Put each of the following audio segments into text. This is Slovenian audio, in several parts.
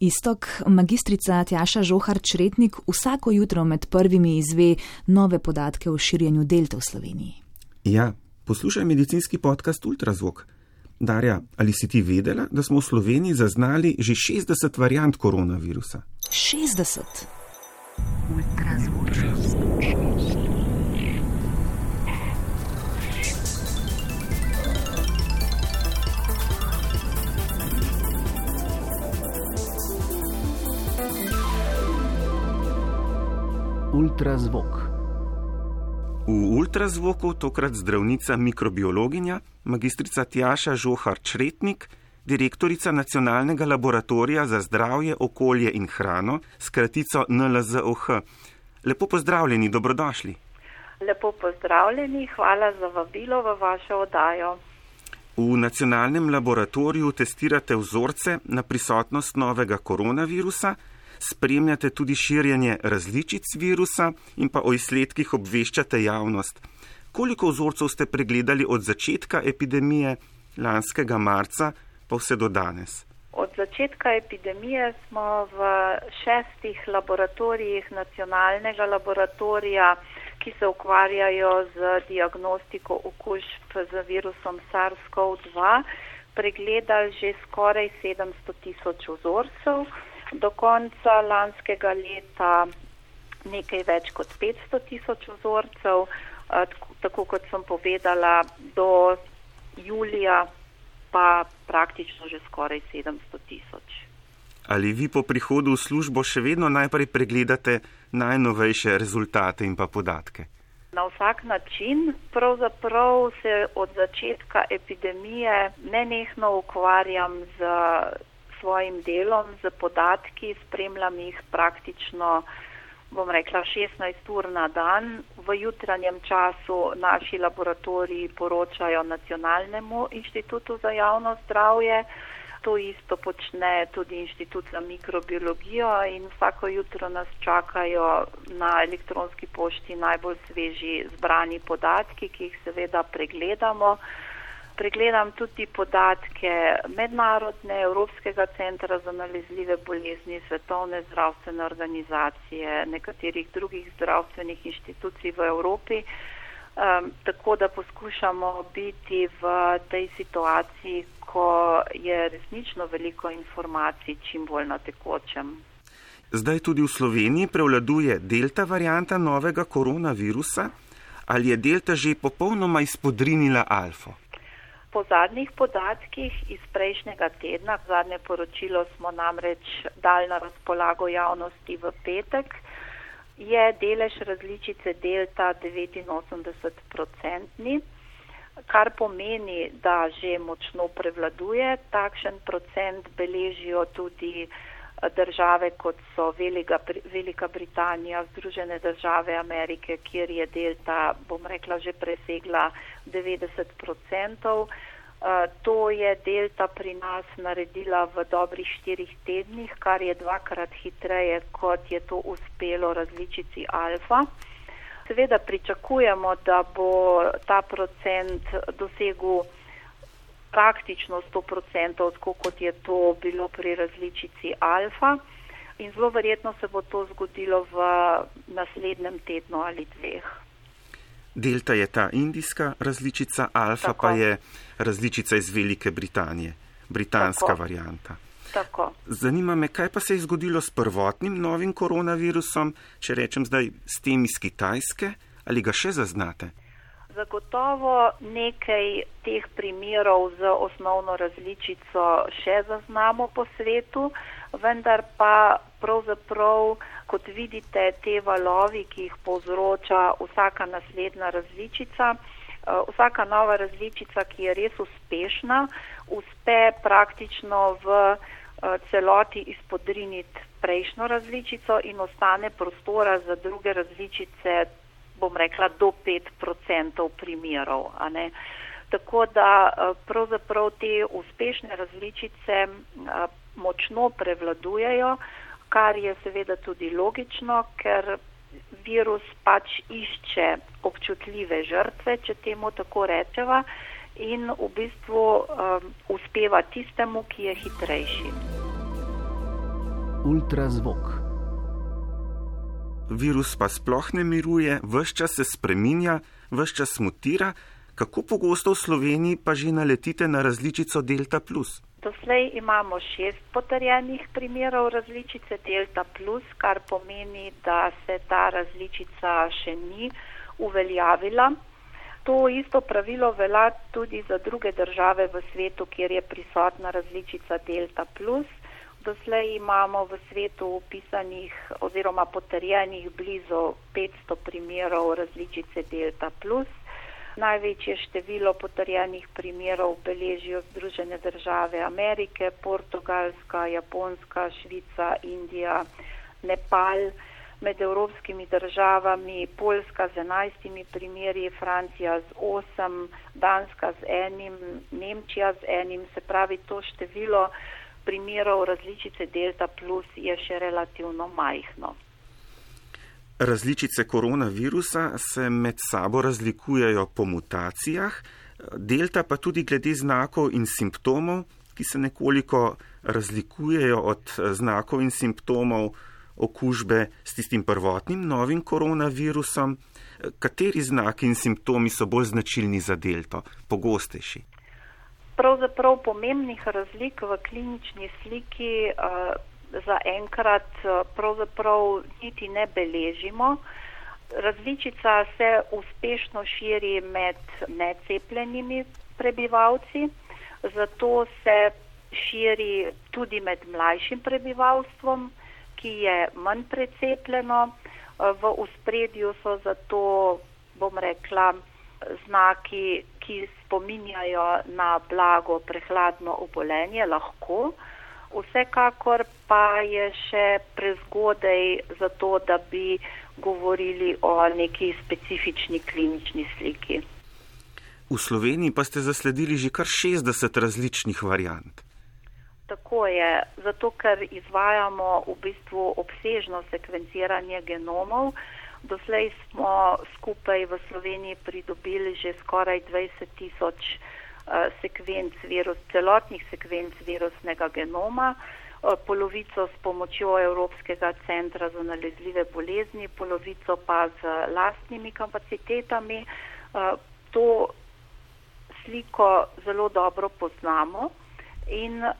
Istok, magistrica Tjaša Žohar Čretnik vsako jutro med prvimi izve nove podatke o širjenju delte v Sloveniji. Ja, poslušaj medicinski podcast Ultrazvok. Darja, ali si ti vedela, da smo v Sloveniji zaznali že 60 variant koronavirusa? 60. Ultrazvok. Ultrazvok. V ultrazvoku tokrat zdravnica mikrobiologinja, magistrica Tjaša Žohar Čretnik, direktorica Nacionalnega laboratorija za zdravje, okolje in hrano, skratico NLZOH. Lepo pozdravljeni, dobrodošli. Lepo pozdravljeni, hvala za vabilo v vašo oddajo. V nacionalnem laboratoriju testirate vzorce na prisotnost novega koronavirusa, spremljate tudi širjenje različic virusa in pa o izsledkih obveščate javnost. Koliko vzorcev ste pregledali od začetka epidemije lanskega marca pa vse do danes? Od začetka epidemije smo v šestih laboratorijih nacionalnega laboratorija, ki se ukvarjajo z diagnostiko okužb z virusom SARS-CoV-2, pregledali že skoraj 700 tisoč vzorcev do konca lanskega leta nekaj več kot 500 tisoč vzorcev, tako kot sem povedala, do julija pa praktično že skoraj 700 tisoč. Ali vi po prihodu v službo še vedno najprej pregledate najnovejše rezultate in pa podatke? Na vsak način, pravzaprav se od začetka epidemije nenehno ukvarjam z svojim delom, z podatki, spremljam jih praktično, bom rekla, 16 ur na dan. V jutranjem času naši laboratoriji poročajo Nacionalnemu inštitutu za javno zdravje. To isto počne tudi inštitut za mikrobiologijo in vsako jutro nas čakajo na elektronski pošti najbolj sveži zbrani podatki, ki jih seveda pregledamo pregledam tudi podatke Mednarodne Evropskega centra za nalezljive bolezni, Svetovne zdravstvene organizacije, nekaterih drugih zdravstvenih inštitucij v Evropi, um, tako da poskušamo biti v tej situaciji, ko je resnično veliko informacij čim bolj na tekočem. Zdaj tudi v Sloveniji prevladuje delta varijanta novega koronavirusa. Ali je delta že popolnoma izpodrinila alfa? Po zadnjih podatkih iz prejšnjega tedna, zadnje poročilo smo namreč dali na razpolago javnosti v petek, je delež različice delta 89-procentni, kar pomeni, da že močno prevladuje. Takšen procent beležijo tudi države, kot so Velika, Velika Britanija, Združene države Amerike, kjer je delta, bom rekla, že presegla 90 odstotkov. To je delta pri nas naredila v dobrih štirih tednih, kar je dvakrat hitreje, kot je to uspelo različici alfa. Seveda pričakujemo, da bo ta procent dosegel praktično 100%, tako kot je to bilo pri različici alfa. In zelo verjetno se bo to zgodilo v naslednjem tednu ali dveh. Delta je ta indijska različica, alfa Tako. pa je različica iz Velike Britanije, britanska Tako. varijanta. Tako. Zanima me, kaj pa se je zgodilo s prvotnim novim koronavirusom, če rečem zdaj s tem iz Kitajske, ali ga še zaznate? Zagotovo nekaj teh primerov z osnovno različico še zaznamo po svetu, vendar pa pravzaprav, kot vidite, te valovi, ki jih povzroča vsaka naslednja različica, eh, vsaka nova različica, ki je res uspešna, uspe praktično v eh, celoti izpodriniti prejšnjo različico in ostane prostora za druge različice bom rekla, do 5% primerov. Tako da eh, pravzaprav te uspešne različice eh, močno prevladujejo, kar je seveda tudi logično, ker virus pač išče občutljive žrtve, če temu tako rečeva, in v bistvu um, uspeva tistemu, ki je hitrejši. Ultrazvok. Virus pa sploh ne miruje, vse čas se spreminja, vse čas mutira. Kako pogosto v Sloveniji pa že naletite na različico Delta? Doslej imamo šest potrjenih primerov različice Delta, kar pomeni, da se ta različica še ni uveljavila. To isto pravilo velja tudi za druge države v svetu, kjer je prisotna različica Delta. Doslej imamo v svetu upisanih oziroma potrjenih blizu 500 primerov različice Delta. Največje število potrjenih primerov beležijo Združene države Amerike, Portugalska, Japonska, Švica, Indija, Nepal med evropskimi državami, Poljska z enajstimi primeri, Francija z osem, Danska z enim, Nemčija z enim, se pravi to število primerov različice Delta plus je še relativno majhno. Različice koronavirusa se med sabo razlikujejo po mutacijah, delta pa tudi glede znakov in simptomov, ki se nekoliko razlikujejo od znakov in simptomov okužbe s tistim prvotnim novim koronavirusom. Kateri znaki in simptomi so bolj značilni za delto, pogostejši? Pravzaprav pomembnih razlik v klinični sliki uh, zaenkrat pravzaprav niti ne beležimo. Različica se uspešno širi med necepljenimi prebivalci, zato se širi tudi med mlajšim prebivalstvom, ki je manj precepljeno. V uspredju so zato, bom rekla, znaki, ki spominjajo na blago prehladno obolenje, lahko. Vsekakor pa je še prezgodaj za to, da bi govorili o neki specifični klinični sliki. V Sloveniji pa ste zasledili že kar 60 različnih variant. Tako je, zato ker izvajamo v bistvu obsežno sekvenciranje genomov. Doslej smo skupaj v Sloveniji pridobili že skoraj 20 tisoč uh, sekvenc virus, celotnih sekvenc virusnega genoma, uh, polovico s pomočjo Evropskega centra za nalezljive bolezni, polovico pa z lastnimi kapacitetami. Uh, to sliko zelo dobro poznamo. In uh,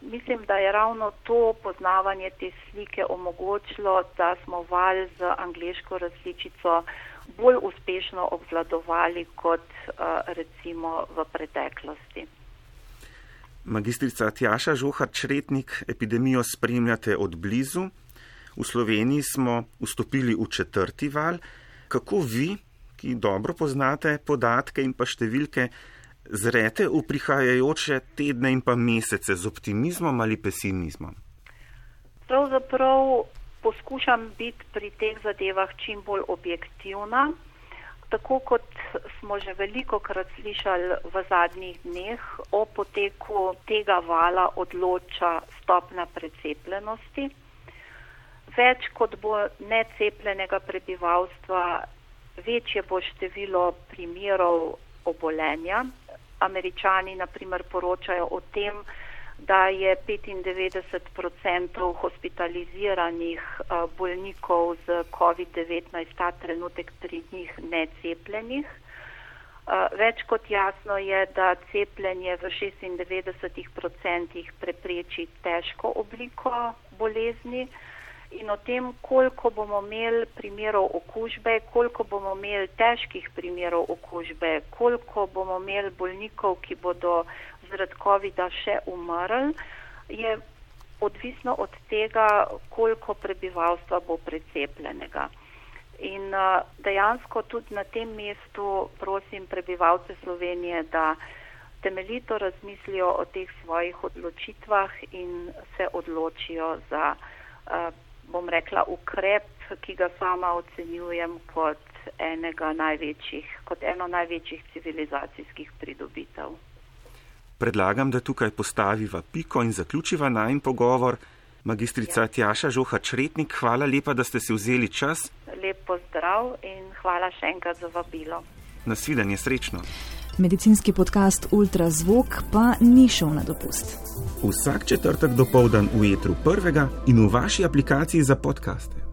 mislim, da je ravno to poznavanje te slike omogočilo, da smo val z angliško različico bolj uspešno obvladovali kot uh, recimo v preteklosti. Magistrica Tjaša Žohar Čretnik, epidemijo spremljate od blizu. V Sloveniji smo vstopili v četrti val. Kako vi, ki dobro poznate podatke in pa številke, zrete v prihajajoče tedne in pa mesece z optimizmom ali pesimizmom? Pravzaprav poskušam biti pri teh zadevah čim bolj objektivna. Tako kot smo že veliko krat slišali v zadnjih dneh, o poteku tega vala odloča stopna precepljenosti. Več kot bo necepljenega prebivalstva, večje bo število primerov obolenja, američani naprimer poročajo o tem, da je 95% hospitaliziranih eh, bolnikov z COVID-19 ta trenutek pri njih necepljenih. Eh, več kot jasno je, da cepljenje v 96% prepreči težko obliko bolezni in o tem, koliko bomo imeli primerov okužbe, koliko bomo imeli težkih primerov okužbe, koliko bomo imeli bolnikov, ki bodo zaradi COVID-a še umrli, je odvisno od tega, koliko prebivalstva bo precepljenega. In dejansko tudi na tem mestu prosim prebivalce Slovenije, da temeljito razmislijo o teh svojih odločitvah in se odločijo za bom rekla, ukrep, ki ga sama ocenjujem kot, največjih, kot eno največjih civilizacijskih pridobitev. Predlagam, da tukaj postaviva piko in zaključiva najn pogovor. Magistrica ja. Tjaša Žoha Čretnik, hvala lepa, da ste si vzeli čas. Lep pozdrav in hvala še enkrat za vabilo. Nasvidenje, srečno. Medicinski podcast Ultrazvok pa ni šel na dopust. Vsak četrtek do povdan v jetru prvega in v vaši aplikaciji za podkaste.